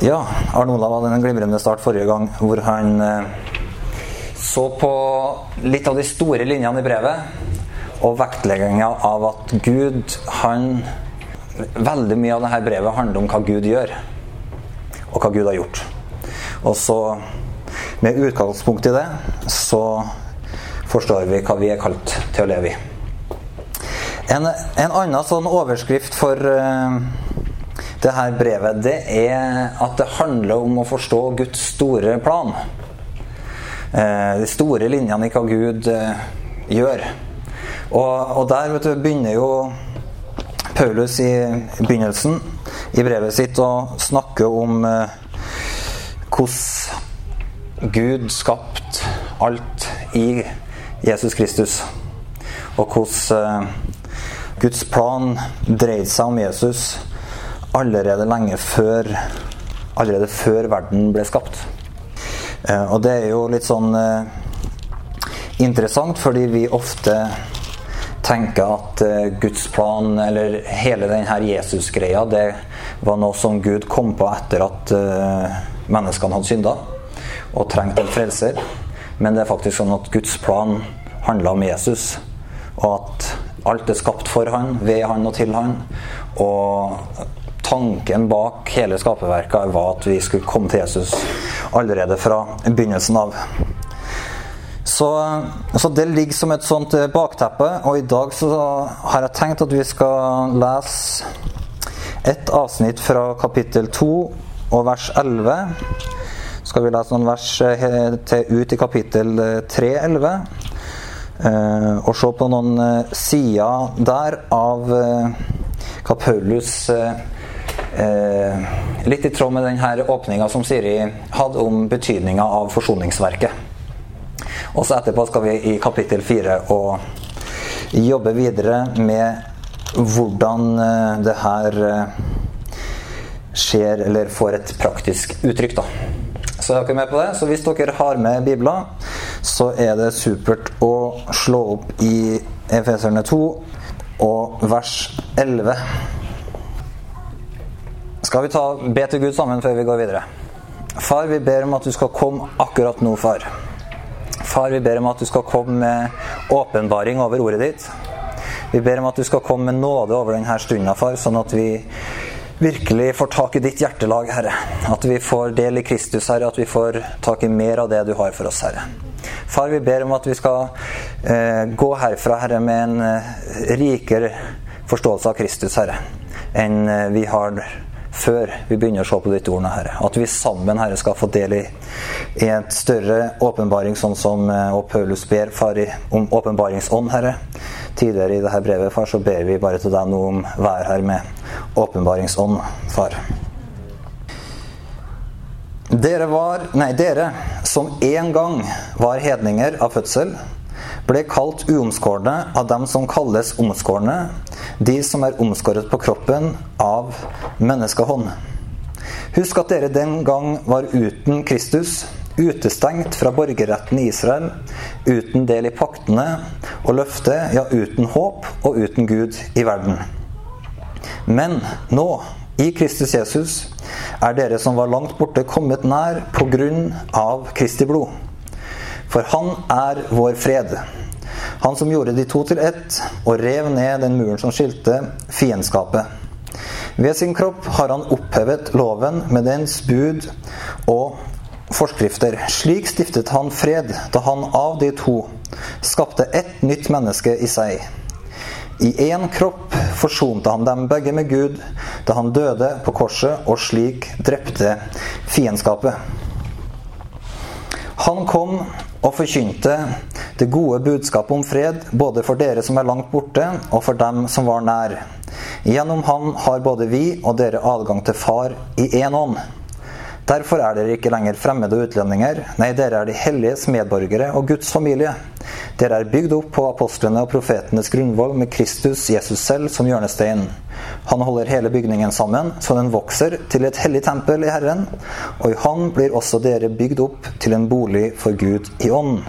Ja, Arne Olav hadde en glimrende start forrige gang hvor han eh, så på litt av de store linjene i brevet og vektlegginga av at Gud, han Veldig mye av dette brevet handler om hva Gud gjør, og hva Gud har gjort. Og så, med utgangspunkt i det, så forstår vi hva vi er kalt til å leve i. En, en annen sånn overskrift for uh, det her brevet, det er at det handler om å forstå Guds store plan. Uh, de store linjene i hva Gud uh, gjør. Og, og der du, begynner jo Paulus i begynnelsen i brevet sitt å snakke om eh, hvordan Gud skapte alt i Jesus Kristus. Og hvordan eh, Guds plan dreide seg om Jesus allerede lenge før Allerede før verden ble skapt. Eh, og det er jo litt sånn eh, interessant, fordi vi ofte tenker at uh, Guds plan, eller hele denne Jesus-greia, det var noe som Gud kom på etter at menneskene hadde synda og trengte en frelser. Men det er faktisk sånn at Guds plan handla om Jesus, og at alt er skapt for han, ved han og til han. Og tanken bak hele skaperverket var at vi skulle komme til Jesus allerede fra begynnelsen av. Så, så, det ligger som et sånt eh, bakteppe. Og i dag så har jeg tenkt at vi skal lese et avsnitt fra kapittel 2 og vers 11. Så Skal vi lese noen vers eh, til ut i kapittel 3, eh, 11. Og se på noen sider der av hva Paulus Litt i tråd med denne åpninga som Siri hadde om betydninga av forsoningsverket. Og så etterpå skal vi i kapittel fire og jobbe videre med hvordan eh, det her eh, skjer, eller får et praktisk uttrykk, da. Så er dere med på det? Så hvis dere har med bibler, så er det supert å slå opp i Efeserne 2 og vers 11. Skal vi ta be til Gud sammen før vi går videre? Far, vi ber om at du skal komme akkurat nå, far. Far, vi ber om at du skal komme med åpenbaring over ordet ditt. Vi ber om at du skal komme med nåde over denne stunda, far, sånn at vi virkelig får tak i ditt hjertelag, Herre. At vi får del i Kristus, Herre. At vi får tak i mer av det du har for oss, Herre. Far, vi ber om at vi skal eh, gå herfra, Herre, med en eh, rikere forståelse av Kristus, Herre, enn eh, vi har før vi begynner å se på ditt ord Herre. At vi sammen, Herre, skal få del i, et større åpenbaring, sånn som eh, og Paulus ber far, om åpenbaringsånd, Herre. Tidligere i dette brevet, far, så ber vi bare til deg nå om vær her med åpenbaringsånd, far. Dere var, nei, dere som en gang var hedninger av fødsel, ble kalt uomskårne av dem som kalles omskårne, de som er omskåret på kroppen av menneskehånd. Husk at dere den gang var uten Kristus, utestengt fra borgerretten i Israel, uten del i paktene og løftet, ja, uten håp og uten Gud i verden. Men nå, i Kristus Jesus, er dere som var langt borte, kommet nær på grunn av Kristi blod. For han er vår fred. Han som gjorde de to til ett og rev ned den muren som skilte fiendskapet. Ved sin kropp har han opphevet loven med dens bud og forskrifter. Slik stiftet han fred da han av de to skapte ett nytt menneske i seg. I én kropp forsonte han dem begge med Gud da han døde på korset, og slik drepte fiendskapet. Han kom og forkynte det gode budskapet om fred, både for dere som er langt borte, og for dem som var nær. Gjennom han har både vi og dere adgang til Far i én ånd. Derfor er dere ikke lenger fremmede utlendinger. Nei, dere er de helliges medborgere og Guds familie. Dere er bygd opp på apostlene og profetenes grunnvoll med Kristus Jesus selv som hjørnestein. Han holder hele bygningen sammen, så den vokser til et hellig tempel i Herren. Og i Han blir også dere bygd opp til en bolig for Gud i ånd.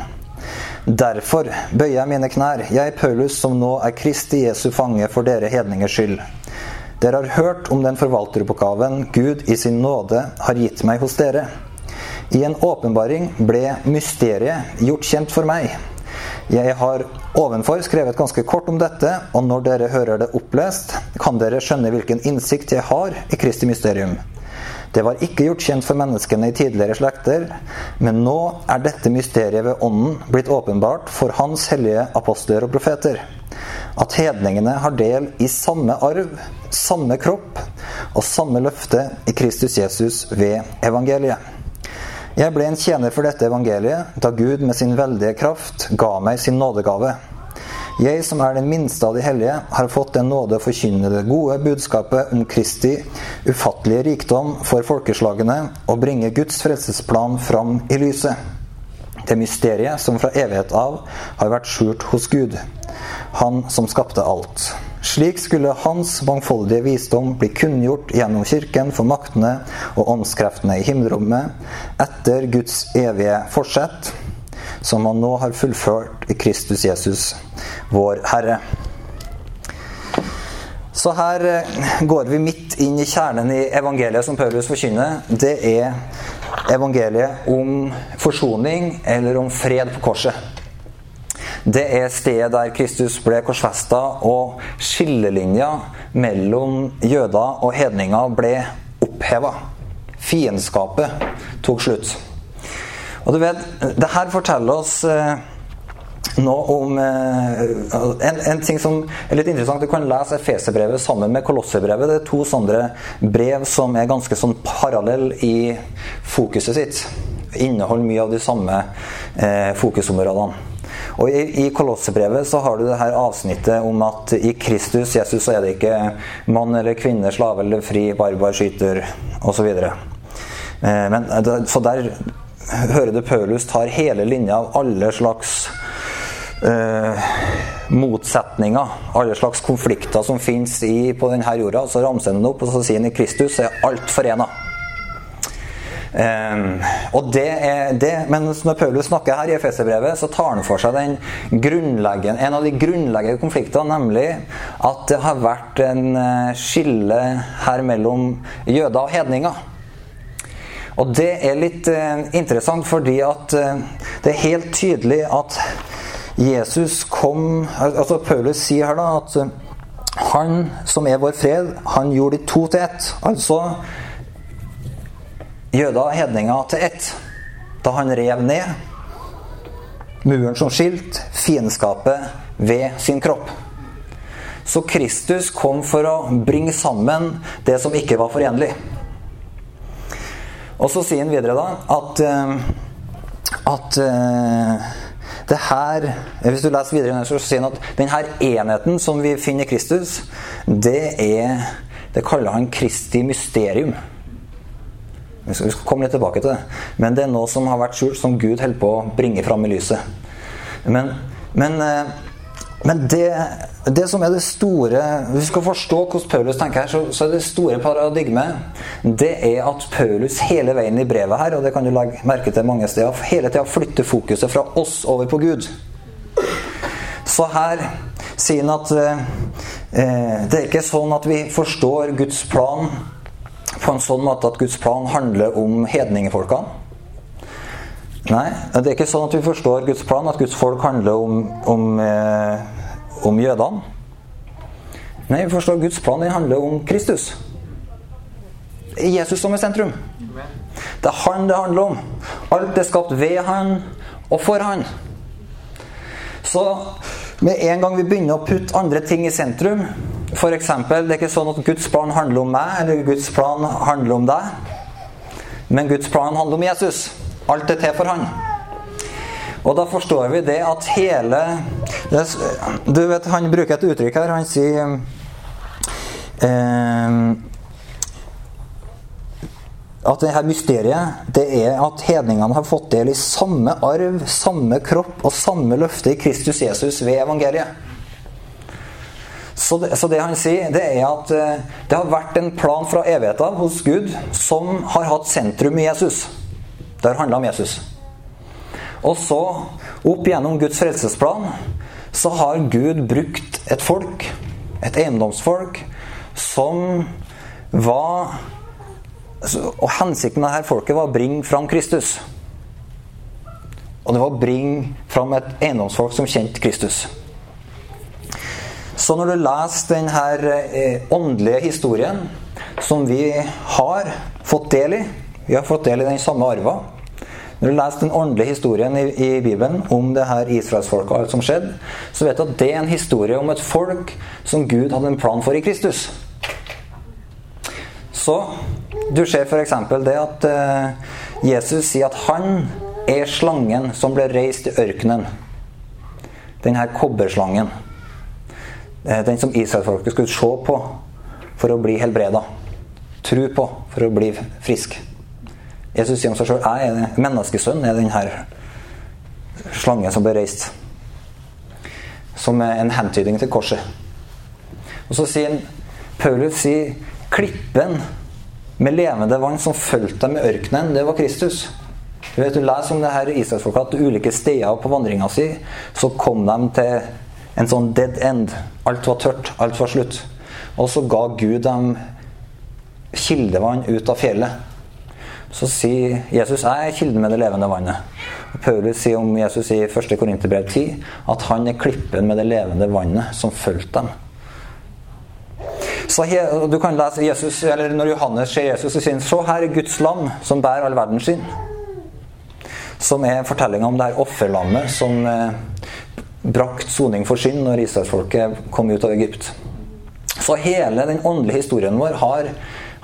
Derfor bøyer jeg mine knær, jeg Paulus som nå er Kristi Jesu fange for dere hedningers skyld. Dere har hørt om den forvalteroppgaven Gud i sin nåde har gitt meg hos dere. I en åpenbaring ble mysteriet gjort kjent for meg. Jeg har ovenfor skrevet ganske kort om dette, og når dere hører det opplest, kan dere skjønne hvilken innsikt jeg har i Kristi mysterium. Det var ikke gjort kjent for menneskene i tidligere slekter, men nå er dette mysteriet ved Ånden blitt åpenbart for Hans hellige apostler og profeter. At hedningene har del i samme arv, samme kropp og samme løfte i Kristus Jesus ved evangeliet. Jeg ble en tjener for dette evangeliet da Gud med sin veldige kraft ga meg sin nådegave. Jeg som er den minste av de hellige, har fått den nåde å forkynne det gode budskapet om Kristi ufattelige rikdom for folkeslagene og bringe Guds frelsesplan fram i lyset. Det mysteriet som fra evighet av har vært skjult hos Gud, Han som skapte alt. Slik skulle Hans mangfoldige visdom bli kunngjort gjennom Kirken for maktene og åndskreftene i himmelrommet etter Guds evige forsett som han nå har fullført i Kristus Jesus, vår Herre. Så her eh, går vi midt inn i kjernen i evangeliet som Paulus forkynner. Det er evangeliet om forsoning eller om fred på korset. Det er stedet der Kristus ble korsfesta, og skillelinja mellom jøder og hedninger ble oppheva. Fiendskapet tok slutt. Og du vet, det her forteller oss eh, noe om eh, en, en, ting som er litt interessant. Du kan lese Efeserbrevet sammen med Kolossebrevet. Det er to sånne brev som er ganske sånn parallell i fokuset sitt. Inneholder mye av de samme eh, fokusområdene. Og I, i Kolossebrevet så har du det her avsnittet om at i Kristus Jesus så er det ikke mann eller kvinne, slave eller fri, barbar, skyter osv. Så, men, så der hører du Paulus tar hele linja av alle slags eh, motsetninger, alle slags konflikter som fins på denne jorda. Så ramser han den opp, og så sier han i Kristus er alt forena. Um, og det er det, Men når Paulus snakker her i Efeserbrevet, så tar han for seg den en av de grunnleggende konfliktene, nemlig at det har vært en eh, skille her mellom jøder og hedninger. Og det er litt uh, interessant fordi at uh, det er helt tydelig at Jesus kom altså Paulus sier her da at han som er vår fred, han gjorde de to til ett. Altså jøder og hedninger til ett. Da han rev ned muren som skilt fiendskapet ved sin kropp. Så Kristus kom for å bringe sammen det som ikke var forenlig. Og så sier han videre da at, eh, at eh, det her Hvis du leser videre, så sier han at denne enheten som vi finner i Kristus, det er Det kaller han Kristi mysterium. Vi skal, komme litt tilbake til det. Men det er noe som har vært skjult, som Gud holder på å bringe fram i lyset. Men, men eh, men det, det, som er det store Hvis vi skal forstå hvordan Paulus tenker her, så, så er det store paradigmet det er at Paulus hele veien i brevet her, og det kan du legge merke til mange steder, hele tida flytter fokuset fra oss over på Gud. Så her sier han at eh, det er ikke sånn at vi forstår Guds plan på en sånn måte at Guds plan handler om hedningefolkene. Nei, det er ikke sånn at vi forstår Guds plan, at Guds folk handler om, om, eh, om jødene. Nei, vi forstår Guds plan, den handler om Kristus. Jesus som er sentrum. Det er han det handler om. Alt er skapt ved han og for han. Så med en gang vi begynner å putte andre ting i sentrum F.eks. det er ikke sånn at Guds plan handler om meg, eller Guds plan handler om deg. Men Guds plan handler om Jesus. Alt er til for han. Og da forstår vi det at hele Du vet, Han bruker et uttrykk her. Han sier eh, at dette mysteriet det er at hedningene har fått del i samme arv, samme kropp og samme løfte i Kristus Jesus ved evangeliet. Så det, så det, han sier, det er at eh, det har vært en plan fra evigheten hos Gud som har hatt sentrum i Jesus. Det har handla om Jesus. Og så, opp gjennom Guds frelsesplan, så har Gud brukt et folk, et eiendomsfolk, som var Og hensikten med dette folket var å bringe fram Kristus. Og det var å bringe fram et eiendomsfolk som kjente Kristus. Så når du leser denne eh, åndelige historien som vi har fått del i Vi har fått del i den samme arva. Når du leser den åndelige historien i, i Bibelen om det her israelsfolket og alt som skjedde, så vet du at det er en historie om et folk som Gud hadde en plan for i Kristus. Så du ser f.eks. det at uh, Jesus sier at han er slangen som ble reist i ørkenen. Den her kobberslangen. Eh, den som israelsfolket skulle se på for å bli helbreda. Tro på for å bli frisk. Jesus sier om seg sjøl jeg er menneskesønn, er denne slangen som ble reist. Som er en hentydning til korset. Og så sier Paulus sier klippen med levende vann som fulgte dem i ørkenen, det var Kristus. Du vet, du leser om det her israelsfolket at ulike steder på vandringa si så kom de til en sånn dead end. Alt var tørt. Alt var slutt. Og så ga Gud dem kildevann ut av fjellet. Så sier Jesus jeg er kilden med det levende vannet. Og Paulus sier om Jesus i 1. Korinterbrev 10 at han er klippen med det levende vannet som fulgte dem. Så du kan lese Jesus, eller Når Johannes ser Jesus, så sier han 'Så her er Guds lam som bærer all verden sin. Som er fortellinga om det her offerlammet som eh, brakt soning for synd når israelsfolket kom ut av Egypt. Så hele den åndelige historien vår har,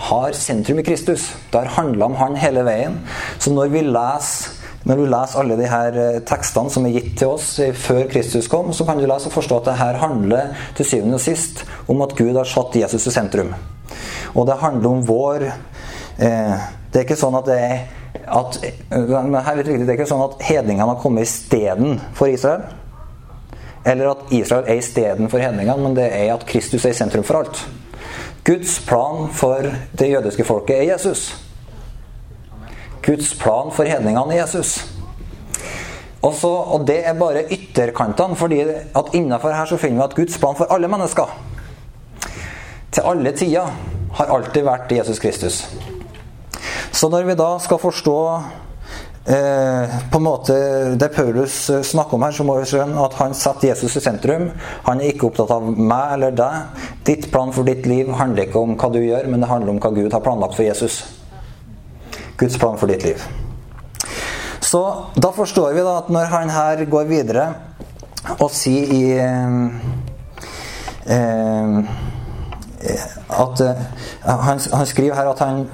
har sentrum i Kristus. Det har handla om Han hele veien. Så når vi leser når du leser alle de her eh, tekstene som er gitt til oss før Kristus kom, så kan du lese og forstå at det her handler til syvende og sist om at Gud har satt Jesus i sentrum. Og det handler om vår eh, Det er ikke sånn at det er at, her er det, er ikke sånn at hedningene har kommet istedenfor Israel. Eller at Israel er istedenfor hedningene, men det er at Kristus er i sentrum for alt. Guds plan for det jødiske folket er Jesus. Guds plan for hedningene er Jesus. Også, og det er bare ytterkantene, fordi at innafor her så finner vi at Guds plan for alle mennesker til alle tider har alltid vært Jesus Kristus. Så når vi da skal forstå eh, på en måte det Paulus eh, snakker om her, så må vi skjønne at han setter Jesus i sentrum. Han er ikke opptatt av meg eller deg. Ditt plan for ditt liv handler ikke om hva du gjør, men det handler om hva Gud har planlagt for Jesus. Guds plan for ditt liv. Så da forstår vi da at når han her går videre og sier i eh, eh, at eh, han, han skriver her at han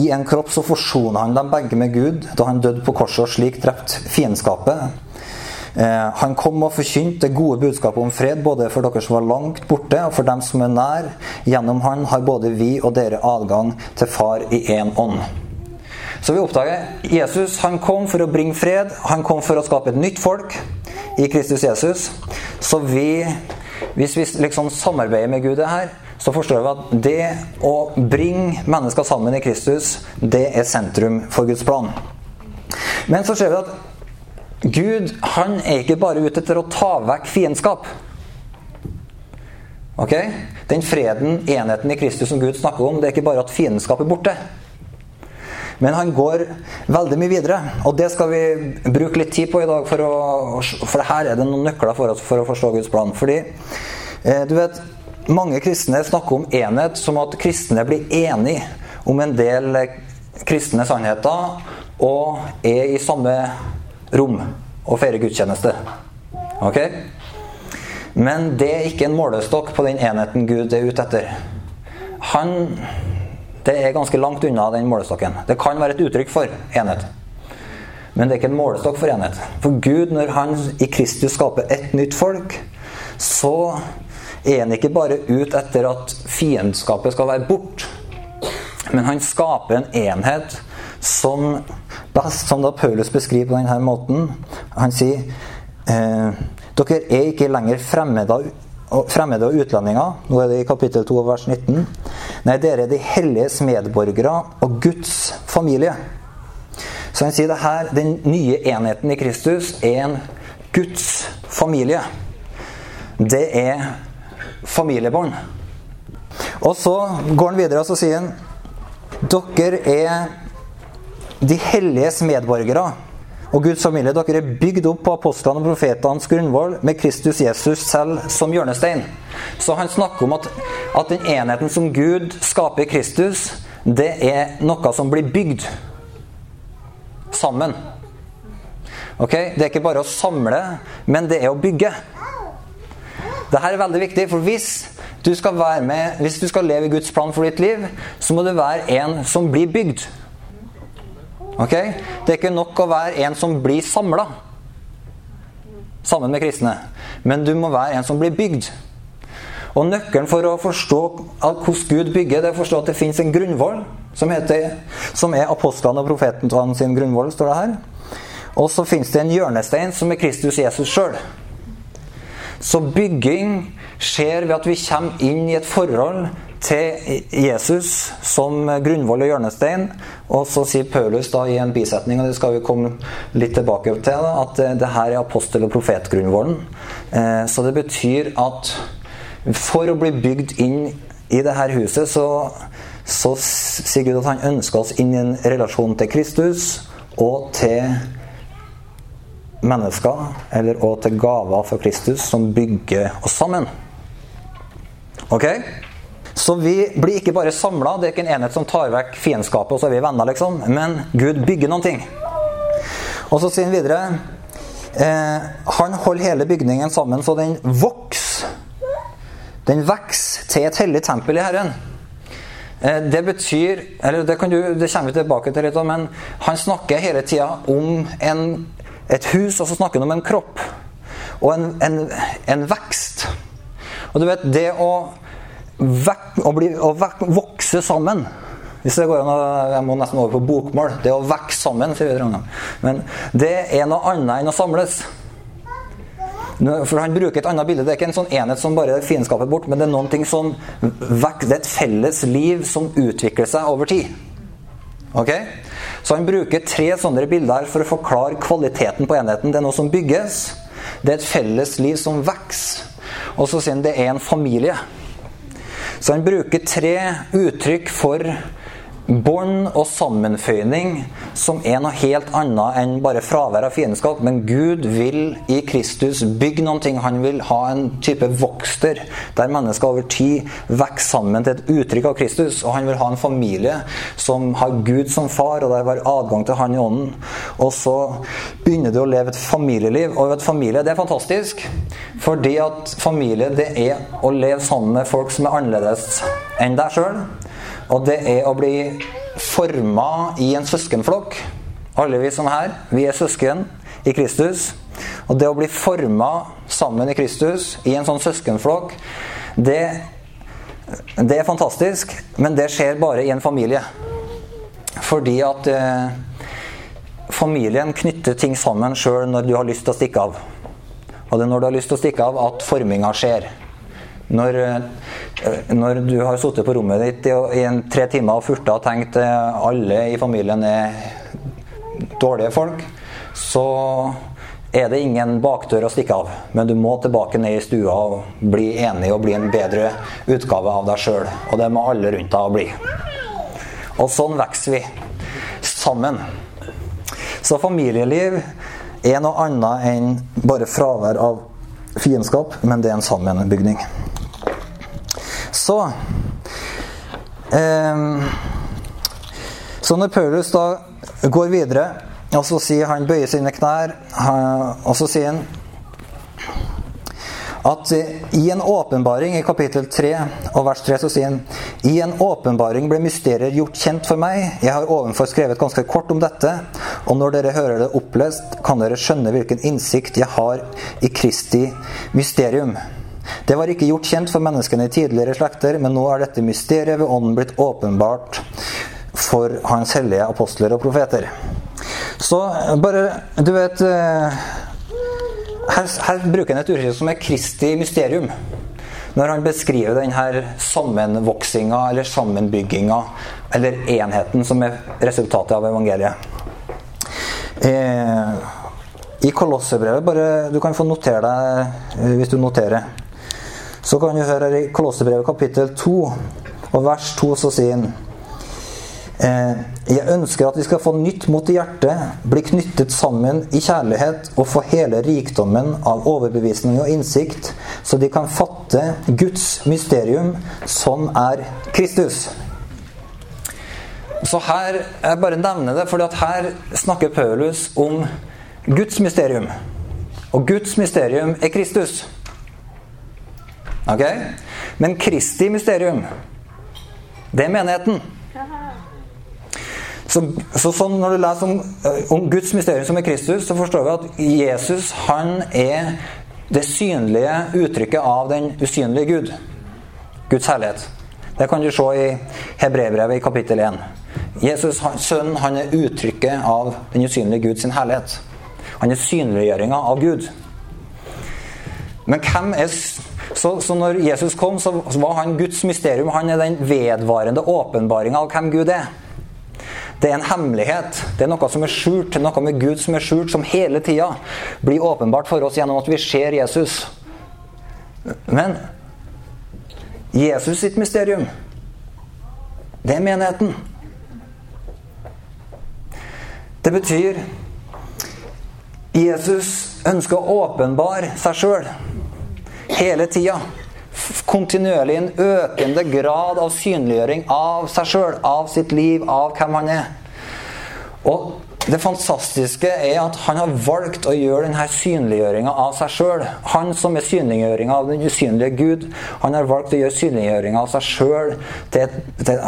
i en kropp så forsoner han dem begge med Gud da han døde på korset og slik drept fiendskapet. Eh, han kom og forkynte det gode budskapet om fred, både for dere som var langt borte, og for dem som er nær. Gjennom han har både vi og dere adgang til Far i én ånd. Så vi oppdager Jesus han kom for å bringe fred. Han kom for å skape et nytt folk i Kristus Jesus. Så vi, hvis vi liksom samarbeider med Gud det her, så forstår vi at det å bringe mennesker sammen i Kristus, det er sentrum for Guds plan. Men så ser vi at Gud han er ikke bare ute etter å ta vekk fiendskap. Ok? Den freden, enheten i Kristus som Gud snakker om, det er ikke bare at fiendskap er borte. Men han går veldig mye videre, og det skal vi bruke litt tid på i dag. For, å, for her er det noen nøkler for oss for å forstå Guds plan. Fordi, eh, du vet, mange kristne snakker om enhet som at kristne blir enige om en del kristne sannheter og er i samme rom og feirer gudstjeneste. Ok? Men det er ikke en målestokk på den enheten Gud er ute etter. Han Det er ganske langt unna den målestokken. Det kan være et uttrykk for enhet. Men det er ikke en målestokk for enhet. For Gud, når han i Kristus skaper et nytt folk, så er han ikke bare ute etter at fiendskapet skal være borte. Men han skaper en enhet som som da Paulus beskriver på denne måten. Han sier eh, dere er ikke lenger fremmede, fremmede og utlendinger. Nå er det i kapittel 2 vers 19. Nei, dere er de helliges medborgere og Guds familie. Så han sier det her, den nye enheten i Kristus er en Guds familie. Det er familiebånd. Og så går han videre og så sier han dere er de helliges medborgere og Guds familie. Dere er bygd opp på apostlene og profetenes grunnvoll med Kristus Jesus selv som hjørnestein. Så han snakker om at, at den enheten som Gud skaper i Kristus, det er noe som blir bygd sammen. Ok? Det er ikke bare å samle, men det er å bygge. Dette er veldig viktig, for hvis du skal være med, hvis du skal leve i Guds plan for ditt liv, så må du være en som blir bygd. Ok? Det er ikke nok å være en som blir samla sammen med kristne. Men du må være en som blir bygd. Og Nøkkelen for å forstå hvordan Gud bygger, det er å forstå at det fins en grunnvoll som, heter, som er apostlene og profetene sin grunnvoll. står det her. Og så fins det en hjørnestein som er Kristus Jesus sjøl. Så bygging skjer ved at vi kommer inn i et forhold til Jesus som grunnvoll og hjørnestein. Og så sier Paulus da i en bisetning, og det skal vi komme litt tilbake til, at det her er apostel- og profetgrunnvollen. Eh, så det betyr at for å bli bygd inn i det her huset, så, så sier Gud at han ønsker oss inn i en relasjon til Kristus og til mennesker, eller òg til gaver for Kristus, som bygger oss sammen. Ok? Så vi blir ikke bare samla. Det er ikke en enhet som tar vekk fiendskapet, og så er vi venner, liksom. Men Gud bygger noen ting. Og så sier han videre eh, Han holder hele bygningen sammen så den vokser. Den vokser til et hellig tempel i Herren. Eh, det betyr eller det, kan du, det, kommer vi tilbake til litt, men han snakker hele tida om en, et hus, og så snakker han om en kropp. Og en, en, en vekst. Og du vet, det å vek, å, bli, å vek, vokse sammen hvis det går an å, Jeg må nesten over på bokmål. Det å vokse sammen, sier vi Trondheim. Men det er noe annet enn å samles. For Han bruker et annet bilde. Det er ikke en sånn enhet som bare fiendskapet bort, men det er noen ting som det er et felles liv som utvikler seg over tid. Ok? Så han bruker tre sånne bilder for å forklare kvaliteten på enheten. Det er noe som bygges. Det er et felles liv som vokser. Og så sier han det er en familie. Så han bruker tre uttrykk for bånd og sammenføyning som er noe helt annet enn bare fravær av fiendskap. Men Gud vil i Kristus bygge noen ting. Han vil ha en type vokster der mennesker over tid vokser sammen til et uttrykk av Kristus. Og han vil ha en familie som har Gud som far, og der vi har adgang til Han i ånden. Og så begynner du å leve et familieliv. Og et familie, det er fantastisk. Fordi at familie, det er å leve sammen med folk som er annerledes enn deg sjøl. Og det er å bli forma i en søskenflokk. Alle vi som er her, vi er søsken i Kristus. Og det å bli forma sammen i Kristus i en sånn søskenflokk, det, det er fantastisk. Men det skjer bare i en familie. Fordi at eh, familien knytter ting sammen sjøl når du har lyst til å stikke av. Og det er når du har lyst til å stikke av, at forminga skjer. Når, eh, når du har sittet på rommet ditt i, i en, tre timer og furta og tenkt at alle i familien er dårlige folk, så er det ingen bakdør å stikke av. Men du må tilbake ned i stua og bli enig og bli en bedre utgave av deg sjøl. Og det må alle rundt deg bli. Og sånn vokser vi. Sammen. Så familieliv er noe annet enn bare fravær av fiendskap, men det er en sammenbygning. Så eh, Så når Paulus da går videre, og så sier han bøyer sine knær, og så sier han at i en åpenbaring i kapittel 3 og vers 3 så sier han I en åpenbaring ble mysterier gjort kjent for meg. Jeg har ovenfor skrevet ganske kort om dette. Og når dere hører det opplest, kan dere skjønne hvilken innsikt jeg har i Kristi mysterium. Det var ikke gjort kjent for menneskene i tidligere slekter, men nå er dette mysteriet ved ånden blitt åpenbart for hans hellige apostler og profeter. Så bare Du vet eh, Her, her bruker han et uttrykk som er Kristi mysterium. Når han beskriver denne sammenvoksinga eller sammenbygginga, eller enheten som er resultatet av evangeliet. Eh, I Kolossebrevet bare, Du kan få notere deg eh, hvis du noterer. Så kan du høre her i Kolossebrevet kapittel 2 og vers 2 så sier han eh, Jeg ønsker at vi skal få nytt mot i hjertet, bli knyttet sammen i kjærlighet og få hele rikdommen av overbevisning og innsikt, så de kan fatte Guds mysterium, som er Kristus. Så her, Jeg bare nevner det, for her snakker Paulus om Guds mysterium. Og Guds mysterium er Kristus. Ok? Men Kristi mysterium, det er menigheten. Så, så sånn Når du leser om, om, Guds mysterium som er Kristus, så forstår vi at Jesus han er det synlige uttrykket av den usynlige Gud. Guds herlighet. Det kan du se i Hebrebrevet i kapittel 1. Jesus, Sønnen, han er uttrykket av den usynlige Guds herlighet. Han er synliggjøringa av Gud. Men hvem er så, så når Jesus kom, så var han Guds mysterium. Han er den vedvarende åpenbaringa av hvem Gud er. Det er en hemmelighet. Det er noe som er skjult. Noe med Gud som er skjult, som hele tida blir åpenbart for oss gjennom at vi ser Jesus. Men Jesus sitt mysterium, det er menigheten. Det betyr Jesus ønsker å åpenbare seg sjøl hele tida. Kontinuerlig en økende grad av synliggjøring av seg sjøl, av sitt liv, av hvem han er. Og det fantastiske er at han har valgt å gjøre denne synliggjøringa av seg sjøl. Han som er synliggjøringa av den usynlige Gud, han har valgt å gjøre synliggjøringa av seg sjøl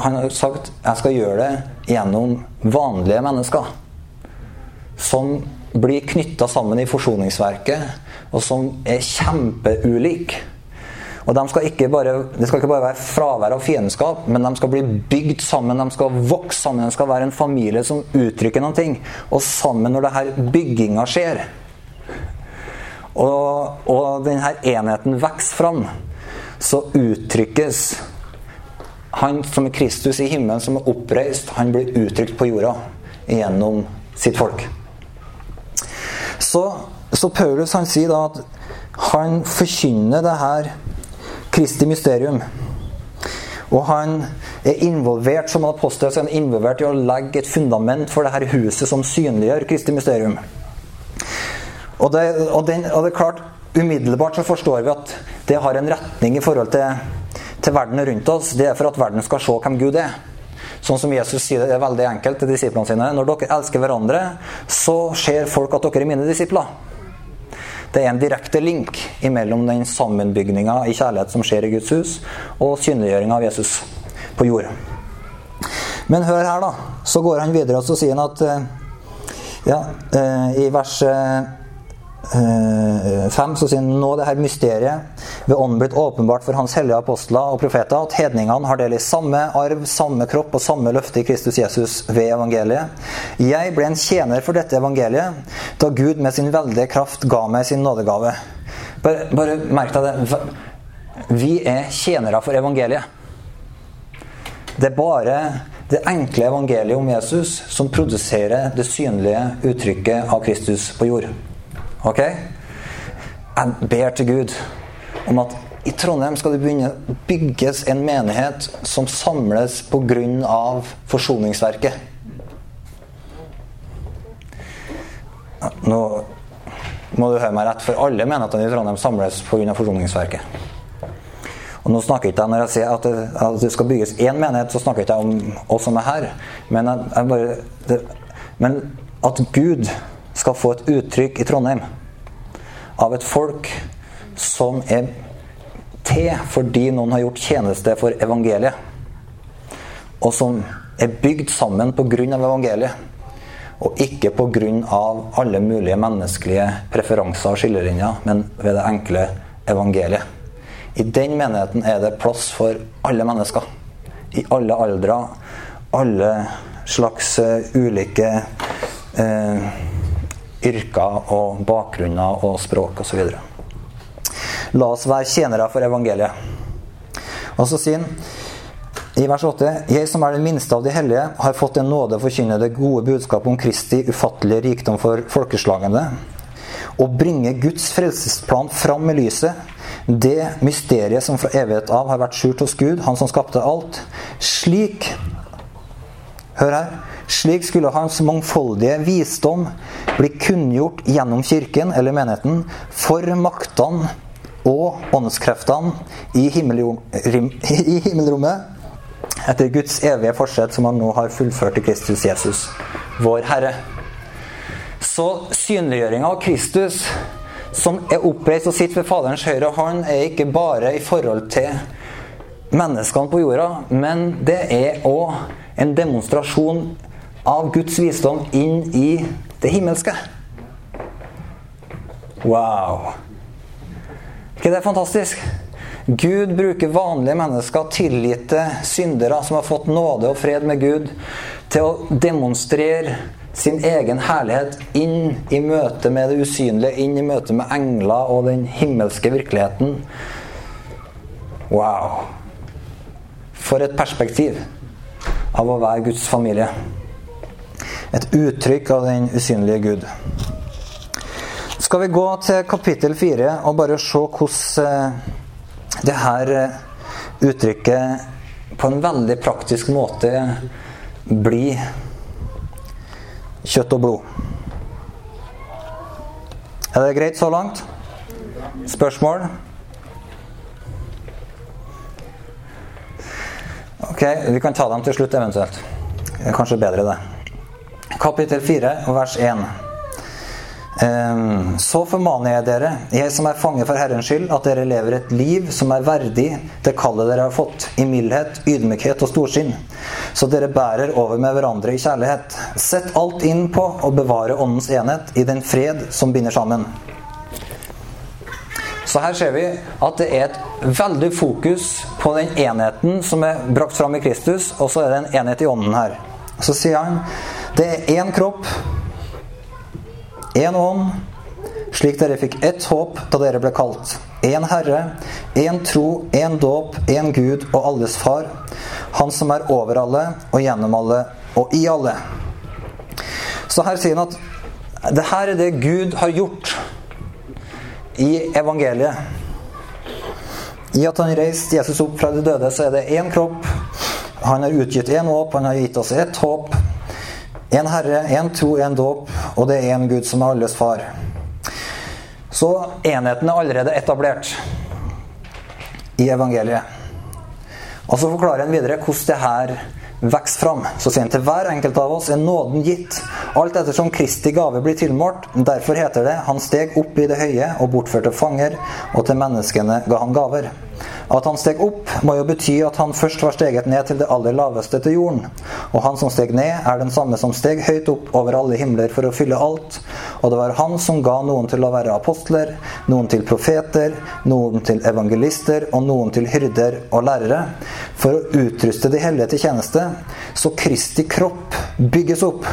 Han har sagt 'jeg skal gjøre det gjennom vanlige mennesker' som blir knytta sammen i forsoningsverket, og som er kjempeulike. Og de skal ikke bare, Det skal ikke bare være fravær av fiendskap, men de skal bli bygd sammen. De skal vokse sammen. De skal være en familie som uttrykker noen ting. Og sammen, når denne bygginga skjer, og, og denne enheten vokser fram, så uttrykkes han som er Kristus i himmelen, som er oppreist, han blir uttrykt på jorda gjennom sitt folk. Så, så Paulus han sier da at han forkynner det her Kristi mysterium. Og han er involvert som apostel så han er involvert i å legge et fundament for det her huset som synliggjør Kristi mysterium. Og det, og, den, og det er klart, Umiddelbart så forstår vi at det har en retning i forhold til, til verden rundt oss. Det er for at verden skal se hvem Gud er. Sånn som Jesus sier det er veldig enkelt til disiplene sine. Når dere elsker hverandre, så ser folk at dere er mine disipler. Det er en direkte link mellom den sammenbygninga i kjærlighet som skjer i Guds hus, og synliggjøringa av Jesus på jord. Men hør her, da. Så går han videre og så sier han at eh, ja, eh, i vers 5 eh, så sier han nå det her mysteriet ved ånden blitt åpenbart for hans hellige apostler og profeter at hedningene har del i samme arv, samme kropp og samme løfte i Kristus Jesus ved evangeliet. Jeg ble en tjener for dette evangeliet da Gud med sin veldige kraft ga meg sin nådegave. Bare, bare merk deg det. Vi er tjenere for evangeliet. Det er bare det enkle evangeliet om Jesus som produserer det synlige uttrykket av Kristus på jord. Ok? Jeg ber til Gud om at i Trondheim skal det begynne bygges en menighet som samles pga. forsoningsverket. Nå må du høre meg rett, for alle menighetene i Trondheim samles pga. forsoningsverket. Og nå snakker ikke jeg Når jeg sier at det, at det skal bygges én menighet, så snakker ikke jeg om oss som er her. Men, jeg, jeg bare, det, men at Gud skal få et uttrykk i Trondheim av et folk som er til fordi noen har gjort tjeneste for evangeliet. Og som er bygd sammen pga. evangeliet. Og ikke pga. alle mulige menneskelige preferanser og skillelinjer, men ved det enkle evangeliet. I den menigheten er det plass for alle mennesker. I alle aldre. Alle slags uh, ulike eh, yrker og bakgrunner og språk osv. La oss være tjenere for evangeliet. Og så sier han i vers 8.: Jeg som er den minste av de hellige, har fått en nåde å forkynne det gode budskapet om Kristi ufattelige rikdom for folkeslagene, og bringe Guds frelsesplan fram i lyset, det mysteriet som fra evighet av har vært skjult hos Gud, han som skapte alt. Slik Hør her. Slik skulle hans mangfoldige visdom bli kunngjort gjennom kirken eller menigheten for maktene og åndskreftene i, himmelrommet etter Guds evige forsett som han nå har fullført i Kristus Jesus, vår Herre. Så synliggjøringa av Kristus som er oppreist og sitter ved Faderens høyre hånd, er ikke bare i forhold til menneskene på jorda, men det er òg en demonstrasjon av Guds visdom inn i det himmelske. Wow! Ikke det er fantastisk? Gud bruker vanlige mennesker, tilgitte syndere som har fått nåde og fred med Gud, til å demonstrere sin egen herlighet inn i møte med det usynlige, inn i møte med engler og den himmelske virkeligheten. Wow! For et perspektiv av å være Guds familie. Et uttrykk av den usynlige Gud. Skal vi gå til kapittel fire og bare se hvordan eh, det her eh, uttrykket på en veldig praktisk måte blir kjøtt og blod. Er det greit så langt? Spørsmål? Ok, vi kan ta dem til slutt eventuelt. Kanskje bedre det. Kapittel 4, vers 1. Ehm, så formaner jeg dere, jeg som er fange for Herrens skyld, at dere lever et liv som er verdig det kallet dere har fått, i mildhet, ydmykhet og storsinn, så dere bærer over med hverandre i kjærlighet. Sett alt inn på å bevare Åndens enhet i den fred som binder sammen. Så her ser vi at det er et veldig fokus på den enheten som er brakt fram i Kristus, og så er det en enhet i ånden her. Så sier han det er én kropp Én ånd, slik dere fikk ett håp da dere ble kalt. Én Herre, én tro, én dåp, én Gud og alles Far. Han som er over alle og gjennom alle og i alle. Så her sier han at det her er det Gud har gjort i evangeliet. I at han reiste Jesus opp fra de døde, så er det én kropp. Han har utgitt én håp, han har gitt oss ett håp. En Herre, en tro, en dåp, og det er en Gud som er alles far. Så enheten er allerede etablert i evangeliet. Og så forklarer han videre hvordan det her vokser fram. Så sier han til hver enkelt av oss er nåden gitt, alt ettersom Kristi gave blir tilmålt. Derfor heter det han steg opp i det høye og bortførte fanger, og til menneskene ga han gaver. At han steg opp, må jo bety at han først var steget ned til det aller laveste til jorden. Og han som steg ned, er den samme som steg høyt opp over alle himler for å fylle alt. Og det var han som ga noen til å være apostler, noen til profeter, noen til evangelister og noen til hyrder og lærere, for å utruste de hellige til tjeneste, så Kristi kropp bygges opp.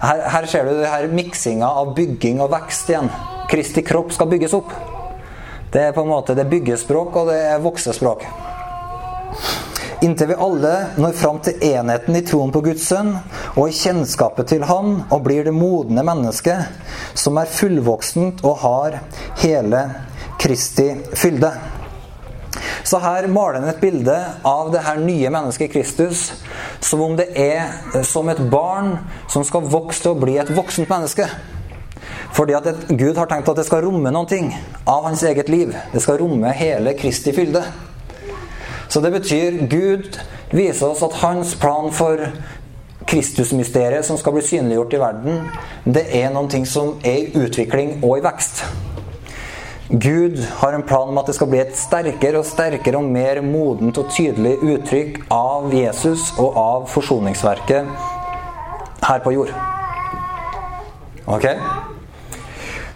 Her, her ser du det her miksinga av bygging og vekst igjen. Kristi kropp skal bygges opp. Det er på en måte det byggespråk, og det er voksespråk. Inntil vi alle når fram til enheten i troen på Guds sønn og i kjennskapet til Han og blir det modne mennesket som er fullvoksent og har hele Kristi fylde. Så her maler han et bilde av det her nye mennesket Kristus som om det er som et barn som skal vokse til å bli et voksent menneske. Fordi at Gud har tenkt at det skal romme noen ting av hans eget liv. Det skal romme hele Kristi fylde. Så det betyr Gud viser oss at hans plan for Kristusmysteriet som skal bli synliggjort i verden, det er noen ting som er i utvikling og i vekst. Gud har en plan om at det skal bli et sterkere og sterkere og mer modent og tydelig uttrykk av Jesus og av forsoningsverket her på jord. Ok?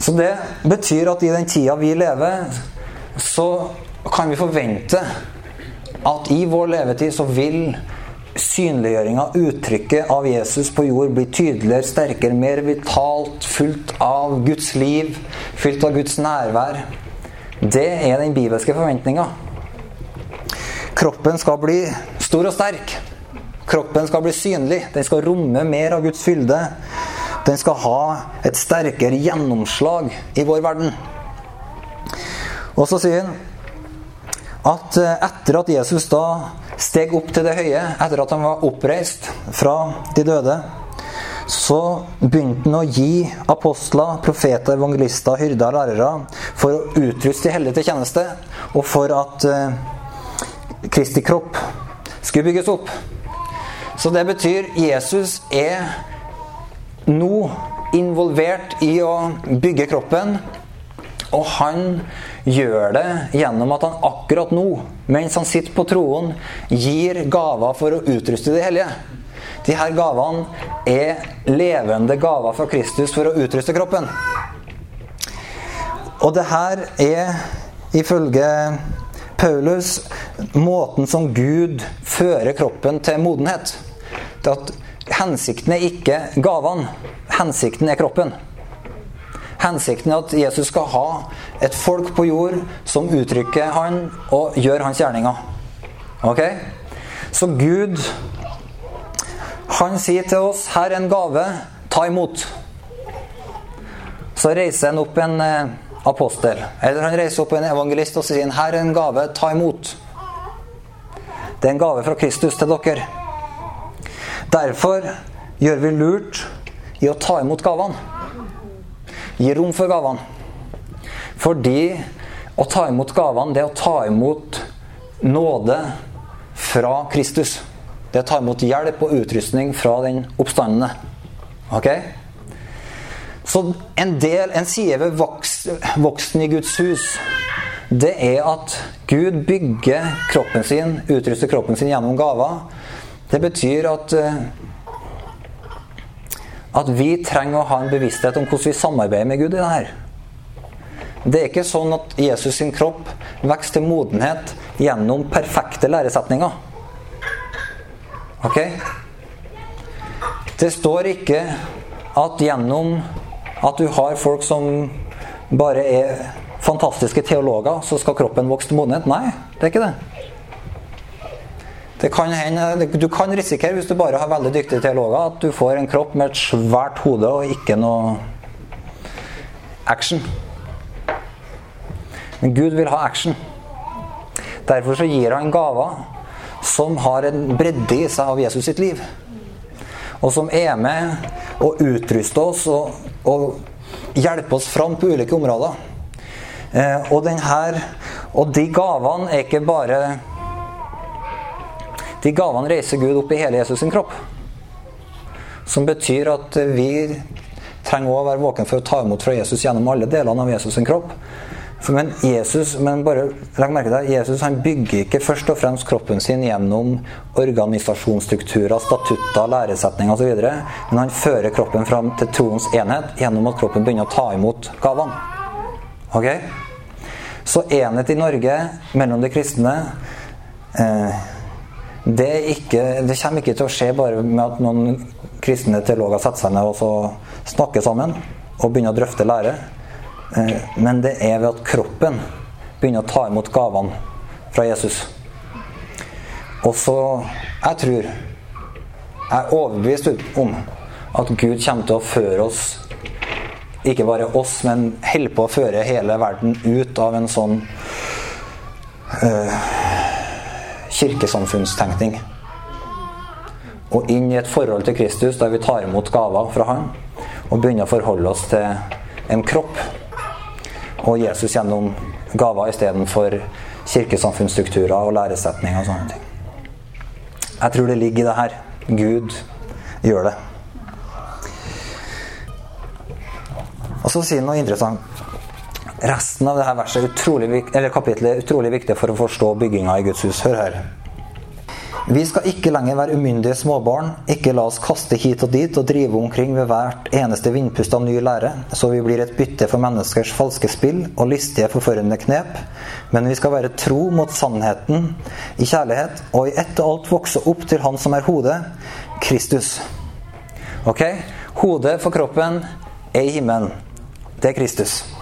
Så det betyr at i den tida vi lever, så kan vi forvente at i vår levetid så vil synliggjøringa, uttrykket av Jesus på jord, bli tydeligere, sterkere, mer vitalt, fullt av Guds liv, fylt av Guds nærvær. Det er den bibelske forventninga. Kroppen skal bli stor og sterk. Kroppen skal bli synlig. Den skal romme mer av Guds fylde. Den skal ha et sterkere gjennomslag i vår verden. Og så sier han at eh, etter at Jesus da steg opp til det høye, etter at han var oppreist fra de døde, så begynte han å gi apostler, profeter, evangelister, hyrder og lærere for å utruste de hellige til tjeneste, og for at eh, Kristi kropp skulle bygges opp. Så det betyr Jesus er nå involvert i å bygge kroppen. Og han gjør det gjennom at han akkurat nå, mens han sitter på troen, gir gaver for å utruste de hellige. De her gavene er levende gaver fra Kristus for å utruste kroppen. Og det her er ifølge Paulus måten som Gud fører kroppen til modenhet. Det at Hensikten er ikke gavene, hensikten er kroppen. Hensikten er at Jesus skal ha et folk på jord som uttrykker han og gjør hans gjerninger. Ok? Så Gud han sier til oss her er en gave, ta imot. Så reiser han opp en eh, apostel, eller han reiser opp en evangelist og sier her er en gave, ta imot. Det er en gave fra Kristus til dere. Derfor gjør vi lurt i å ta imot gavene. Gi rom for gavene. Fordi å ta imot gavene, det er å ta imot nåde fra Kristus. Det er å ta imot hjelp og utrustning fra den oppstandende. Ok? Så en del, en side ved voksen i Guds hus, det er at Gud bygger kroppen sin, utruster kroppen sin gjennom gaver. Det betyr at eh, at vi trenger å ha en bevissthet om hvordan vi samarbeider med Gud i det her. Det er ikke sånn at Jesus sin kropp vokser til modenhet gjennom perfekte læresetninger. Ok? Det står ikke at gjennom at du har folk som bare er fantastiske teologer, så skal kroppen vokse til modenhet. Nei, det er ikke det. Det kan hende, du kan risikere, hvis du bare har veldig dyktige teologer, at du får en kropp med et svært hode og ikke noe action. Men Gud vil ha action. Derfor så gir han gaver som har en bredde i seg av Jesus sitt liv. Og som er med å utruste oss og, og hjelpe oss fram på ulike områder. Eh, og, denne, og de gavene er ikke bare de gavene reiser Gud opp i hele Jesus sin kropp. Som betyr at vi trenger å være våken for å ta imot fra Jesus gjennom alle delene av Jesus sin kropp. Men Jesus men bare legg merke til Jesus han bygger ikke først og fremst kroppen sin gjennom organisasjonsstrukturer, statutter, læresetninger osv. Men han fører kroppen fram til troens enhet gjennom at kroppen begynner å ta imot gavene. Ok? Så enhet i Norge mellom de kristne eh, det, ikke, det, kommer ikke til å skje bare med at noen kristne teologer setter seg ned og snakker sammen og begynner å drøfte lære. Eh, men det er ved at kroppen begynner å ta imot gavene fra Jesus. Og så Jeg tror Jeg er overbevist om at Gud kommer til å føre oss ikke bare oss, men holder på å føre hele verden ut av en sånn uh, kirkesamfunnstenkning. Og inn i et forhold til Kristus der vi tar imot gaver fra Han og begynner å forholde oss til en kropp og Jesus gjennom gaver istedenfor kirkesamfunnsstrukturer og læresetninger og sånne ting. Jeg tror det ligger i det her. Gud gjør det. Og så sier han noe interessant. Resten av dette verset utrolig, eller kapitlet er utrolig viktig for å forstå bygginga i Guds hus. Hør her. Vi skal ikke lenger være umyndige småbarn, ikke la oss kaste hit og dit og drive omkring ved hvert eneste vindpust av ny lære, så vi blir et bytte for menneskers falske spill og listige, forførende knep, men vi skal være tro mot sannheten i kjærlighet, og i ett og alt vokse opp til Han som er hodet, Kristus. Ok? Hodet for kroppen er i himmelen. Det er Kristus.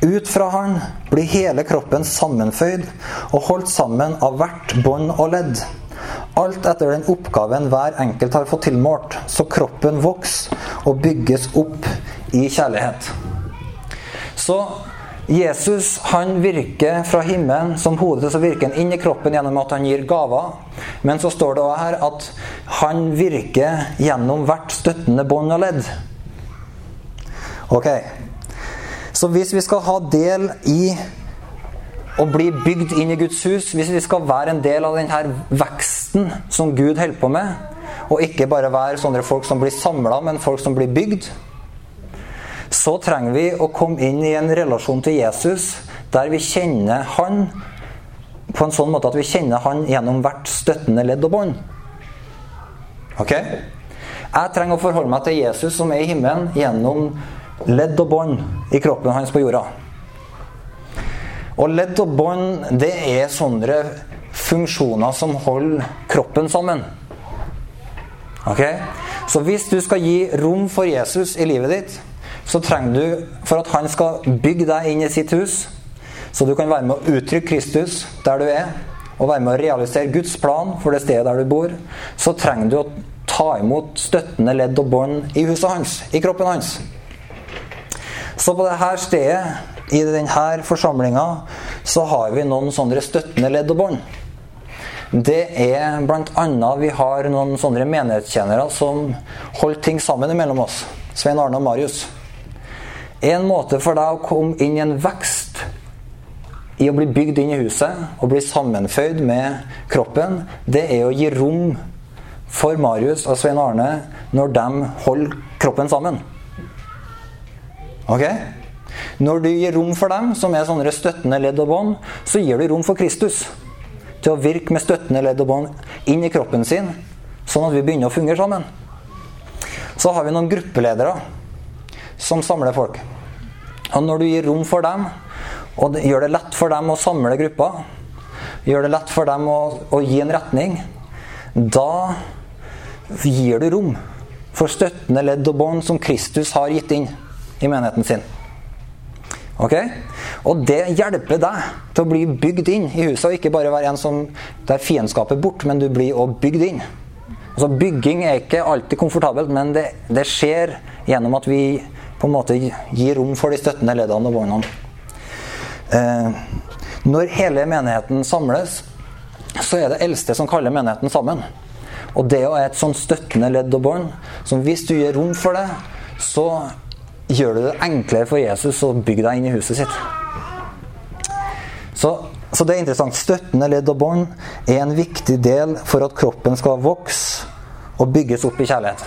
Ut fra han blir hele kroppen sammenføyd og holdt sammen av hvert bånd og ledd. Alt etter den oppgaven hver enkelt har fått tilmålt, så kroppen vokser og bygges opp i kjærlighet. Så Jesus han virker fra himmelen som hodet, så virker han inn i kroppen gjennom at han gir gaver. Men så står det òg her at han virker gjennom hvert støttende bånd og ledd. Ok. Så hvis vi skal ha del i å bli bygd inn i Guds hus, hvis vi skal være en del av denne veksten som Gud holder på med, og ikke bare være sånne folk som blir samla, men folk som blir bygd, så trenger vi å komme inn i en relasjon til Jesus der vi kjenner Han på en sånn måte at vi kjenner Han gjennom hvert støttende ledd og bånd. Ok? Jeg trenger å forholde meg til Jesus som er i himmelen, gjennom ledd og bånd i kroppen hans på jorda. Og ledd og bånd, det er sånne funksjoner som holder kroppen sammen. Ok? Så hvis du skal gi rom for Jesus i livet ditt, så trenger du, for at han skal bygge deg inn i sitt hus, så du kan være med å uttrykke Kristus der du er, og være med å realisere Guds plan for det stedet der du bor, så trenger du å ta imot støttende ledd og bånd i huset hans, i kroppen hans. Så på dette stedet, i denne forsamlinga, så har vi noen sånne støttende ledd og bånd. Det er bl.a. vi har noen sånne menighetstjenere som holder ting sammen mellom oss. Svein Arne og Marius. En måte for deg å komme inn i en vekst i å bli bygd inn i huset og bli sammenføyd med kroppen, det er å gi rom for Marius og Svein Arne når de holder kroppen sammen. Ok? Når du gir rom for dem, som er sånne støttende ledd og bånd, så gir du rom for Kristus til å virke med støttende ledd og bånd inn i kroppen sin, sånn at vi begynner å fungere sammen. Så har vi noen gruppeledere som samler folk. Og når du gir rom for dem, og gjør det lett for dem å samle grupper, gjør det lett for dem å, å gi en retning, da gir du rom for støttende ledd og bånd som Kristus har gitt inn i menigheten sin. Ok? Og det hjelper deg til å bli bygd inn i huset, og ikke bare være en som der fiendskapet bort, men du blir òg bygd inn. Altså Bygging er ikke alltid komfortabelt, men det, det skjer gjennom at vi på en måte gir rom for de støttende leddene og vognene. Eh, når hele menigheten samles, så er det eldste som kaller menigheten sammen. Og det er et sånn støttende ledd og bånd som hvis du gir rom for det, så gjør du det enklere for Jesus å bygge deg inn i huset sitt. Så, så det er interessant. Støttende ledd og bånd er en viktig del for at kroppen skal vokse og bygges opp i kjærlighet.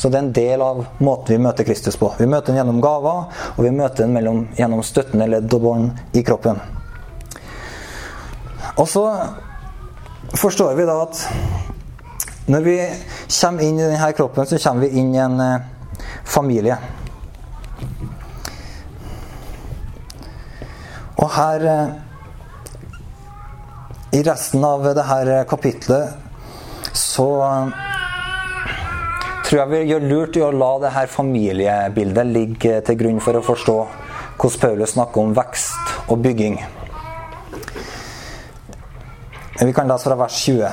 Så det er en del av måten vi møter Kristus på. Vi møter den gjennom gaver, og vi møter den mellom, gjennom støttende ledd og bånd i kroppen. Og så forstår vi da at når vi kommer inn i denne kroppen, så kommer vi inn i en eh, familie. Og her eh, I resten av dette kapitlet så tror jeg vi gjør lurt i å la det her familiebildet ligge til grunn for å forstå hvordan Paulus snakker om vekst og bygging. Vi kan lese fra vers 20.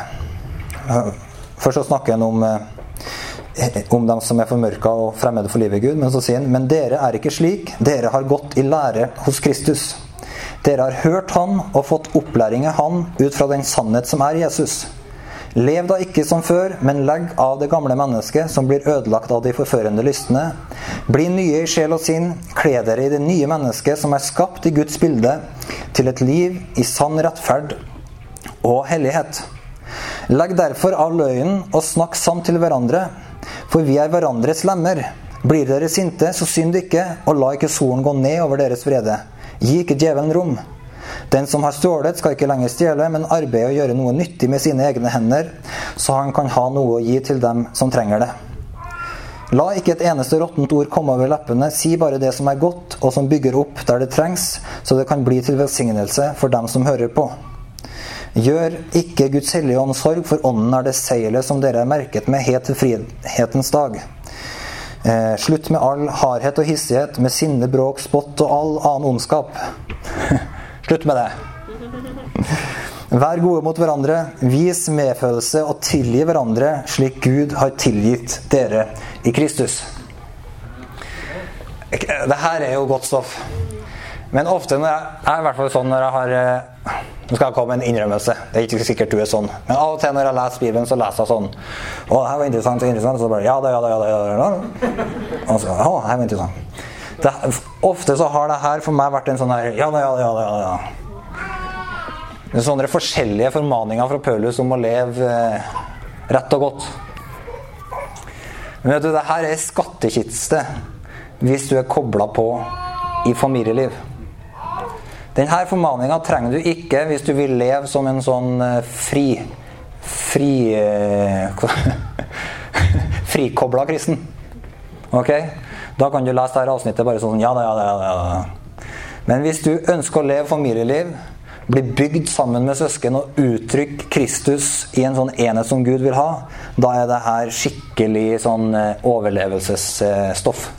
Først så snakker han om, eh, om dem som er formørka og fremmede for livet i Gud. Men så sier han men dere er ikke slik. Dere har gått i lære hos Kristus. Dere har hørt Han og fått opplæring i Han ut fra den sannhet som er Jesus. Lev da ikke som før, men legg av det gamle mennesket som blir ødelagt av de forførende lystne. Bli nye i sjel og sinn, kle dere i det nye mennesket som er skapt i Guds bilde, til et liv i sann rettferd og hellighet. Legg derfor av løgnen og snakk sant til hverandre, for vi er hverandres lemmer. Blir dere sinte, så synd ikke, og la ikke solen gå ned over deres vrede. Gi ikke djevelen rom. Den som har stjålet, skal ikke lenger stjele, men arbeide og gjøre noe nyttig med sine egne hender, så han kan ha noe å gi til dem som trenger det. La ikke et eneste råttent ord komme over leppene, si bare det som er godt, og som bygger opp der det trengs, så det kan bli til velsignelse for dem som hører på. Gjør ikke Guds hellige ånd sorg, for ånden er det seilet som dere er merket med helt til frihetens dag. Eh, slutt med all hardhet og hissighet, med sinne, bråk, spott og all annen ondskap. Slutt med det. Vær gode mot hverandre, vis medfølelse og tilgi hverandre slik Gud har tilgitt dere i Kristus. Det her er jo godt stoff. Men ofte når jeg, jeg er i hvert fall sånn når jeg har eh, Nå skal jeg komme med en innrømmelse. Det er ikke sikkert du er sånn. Men av og til når jeg leser Bibelen, så leser jeg sånn Å, det her var interessant og interessant. Så bare Ja da, ja da, ja da. Ja, da. Og så Å, det her var interessant. Det, ofte så har det her for meg vært en sånn her Ja da, ja da, ja da. Ja, da. Det er sånne forskjellige formaninger fra Paulus om å leve eh, rett og godt. Men vet du, det her er skattkiste hvis du er kobla på i familieliv. Denne formaninga trenger du ikke hvis du vil leve som en sånn eh, fri fri eh, frikobla kristen. Ok? Da kan du lese dette avsnittet bare sånn ja da, ja da, ja da. Men hvis du ønsker å leve familieliv, bli bygd sammen med søsken og uttrykke Kristus i en sånn enhet som Gud vil ha, da er det her skikkelig sånn eh, overlevelsesstoff.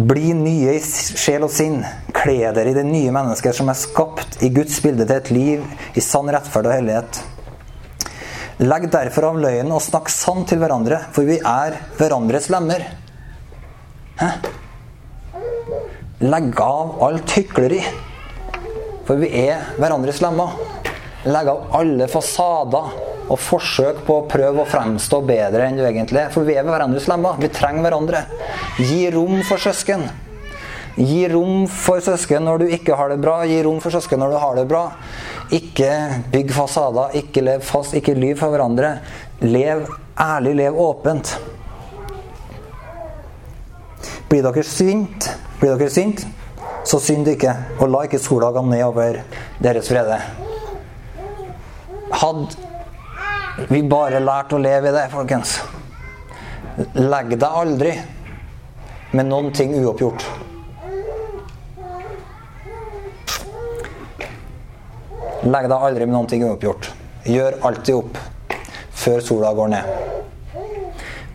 Bli nye i sjel og sinn. Kle dere i det nye mennesket som er skapt i Guds bilde til et liv i sann rettferd og hellighet. Legg derfor av løgnen og snakk sant til hverandre, for vi er hverandres lemmer. Hæ? Legg av alt hykleri, for vi er hverandres lemmer. Legg av alle fasader og forsøk på å prøve å fremstå bedre enn du egentlig er. For vi er hverandres lemmer. Vi trenger hverandre. Gi rom for søsken. Gi rom for søsken når du ikke har det bra. Gi rom for søsken når du har det bra. Ikke bygg fasader. Ikke lev fast. Ikke lyv for hverandre. Lev ærlig. Lev åpent. Blir dere sint, blir dere sint, så synd ikke, og la ikke sola gå ned over deres frede. Hadde vi bare lærte å leve i det, folkens. Legg deg aldri med noen ting uoppgjort. Legg deg aldri med noen ting uoppgjort. Gjør alltid opp før sola går ned.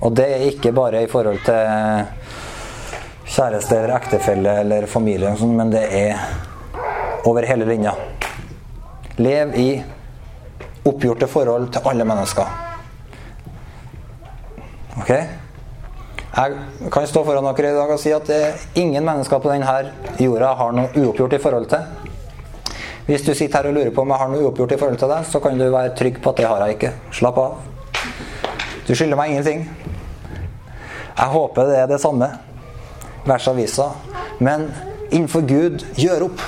Og det er ikke bare i forhold til kjæreste eller ektefelle eller familie, men det er over hele linja. Lev i oppgjorte forhold til alle mennesker. Ok? Jeg kan stå foran dere i dag og si at ingen mennesker på denne jorda har noe uoppgjort i forhold til. Hvis du sitter her og lurer på om jeg har noe uoppgjort i forhold til deg, så kan du være trygg på at det har jeg ikke. Slapp av. Du skylder meg ingenting. Jeg håper det er det samme. Vers avisa. Men innenfor Gud, gjør opp.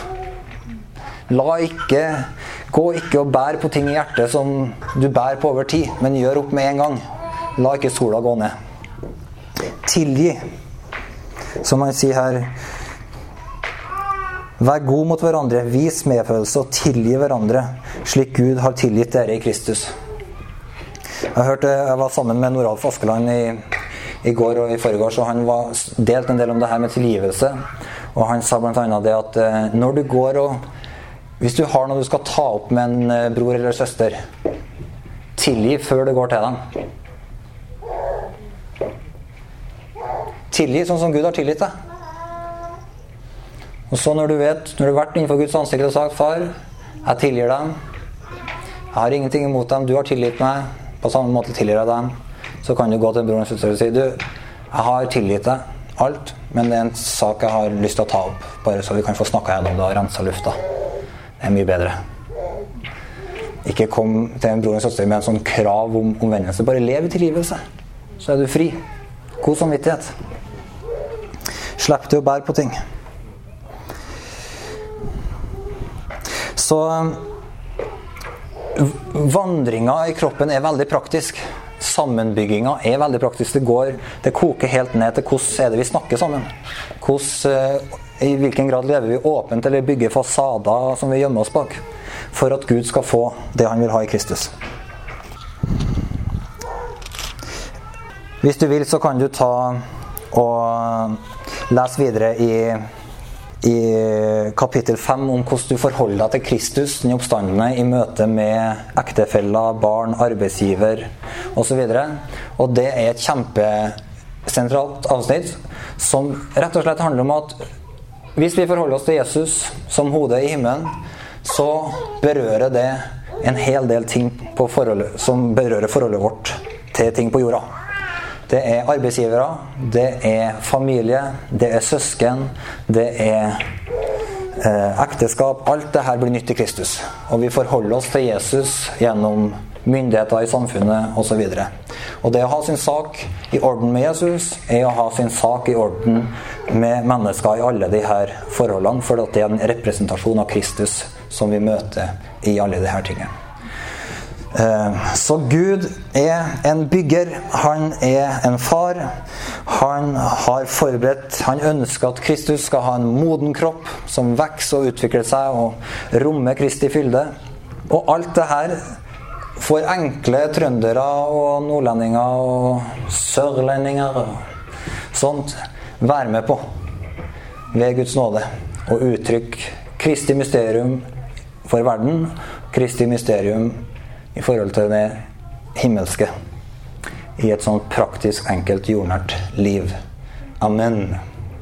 La ikke Gå ikke og bær på ting i hjertet som du bærer på over tid, men gjør opp med en gang. La ikke sola gå ned. Tilgi, som han sier her. Vær god mot hverandre, vis medfølelse og tilgi hverandre, slik Gud har tilgitt dere i Kristus. Jeg, hørte, jeg var sammen med Noralf Askeland i, i går og i forgårs, og han var delt en del om det her med tilgivelse. Og han sa bl.a. det at eh, når du går og Hvis du har noe du skal ta opp med en eh, bror eller søster, tilgi før det går til dem. Tilgi sånn som Gud har tilgitt deg. Og så når du vet, når du har vært innenfor Guds ansikt og sagt 'Far, jeg tilgir dem', 'Jeg har ingenting imot dem, du har tilgitt meg', på samme måte tilgir jeg dem, så kan du gå til broren og søster og si 'Du, jeg har tilgitt deg alt, men det er en sak jeg har lyst til å ta opp', bare så vi kan få snakka gjennom det og rensa lufta. Det er mye bedre. Ikke kom til en bror eller søster med en sånn krav om omvendelse. Bare lev i tilgivelse, så er du fri. God samvittighet. Slipp til å bære på ting. Så vandringa i kroppen er veldig praktisk. Sammenbygginga er veldig praktisk. Det, går, det koker helt ned til hvordan er det vi snakker sammen. Hvordan, I hvilken grad lever vi åpent eller bygger fasader som vi gjemmer oss bak. For at Gud skal få det han vil ha i Kristus. Hvis du vil, så kan du ta og lese videre i i kapittel 5 om hvordan du forholder deg til Kristus, den oppstandende, i møte med ektefeller, barn, arbeidsgiver osv. Og, og det er et kjempesentralt avsnitt som rett og slett handler om at hvis vi forholder oss til Jesus som hodet i himmelen, så berører det en hel del ting forholdet, som berører forholdet vårt til ting på jorda. Det er arbeidsgivere, det er familie, det er søsken, det er eh, ekteskap. Alt det her blir nytt i Kristus. Og vi forholder oss til Jesus gjennom myndigheter i samfunnet osv. Og, og det å ha sin sak i orden med Jesus er å ha sin sak i orden med mennesker i alle disse forholdene, for det er en representasjon av Kristus som vi møter i alle disse tingene. Eh, så Gud er en bygger. Han er en far. Han har forberedt Han ønsker at Kristus skal ha en moden kropp som vokser og utvikler seg og rommer Kristi fylde. Og alt det her for enkle trøndere og nordlendinger og sørlendinger og sånt være med på ved Guds nåde og uttrykke Kristi mysterium for verden, Kristi mysterium i forhold til det himmelske i et sånt praktisk, enkelt, jordnært liv. Amen.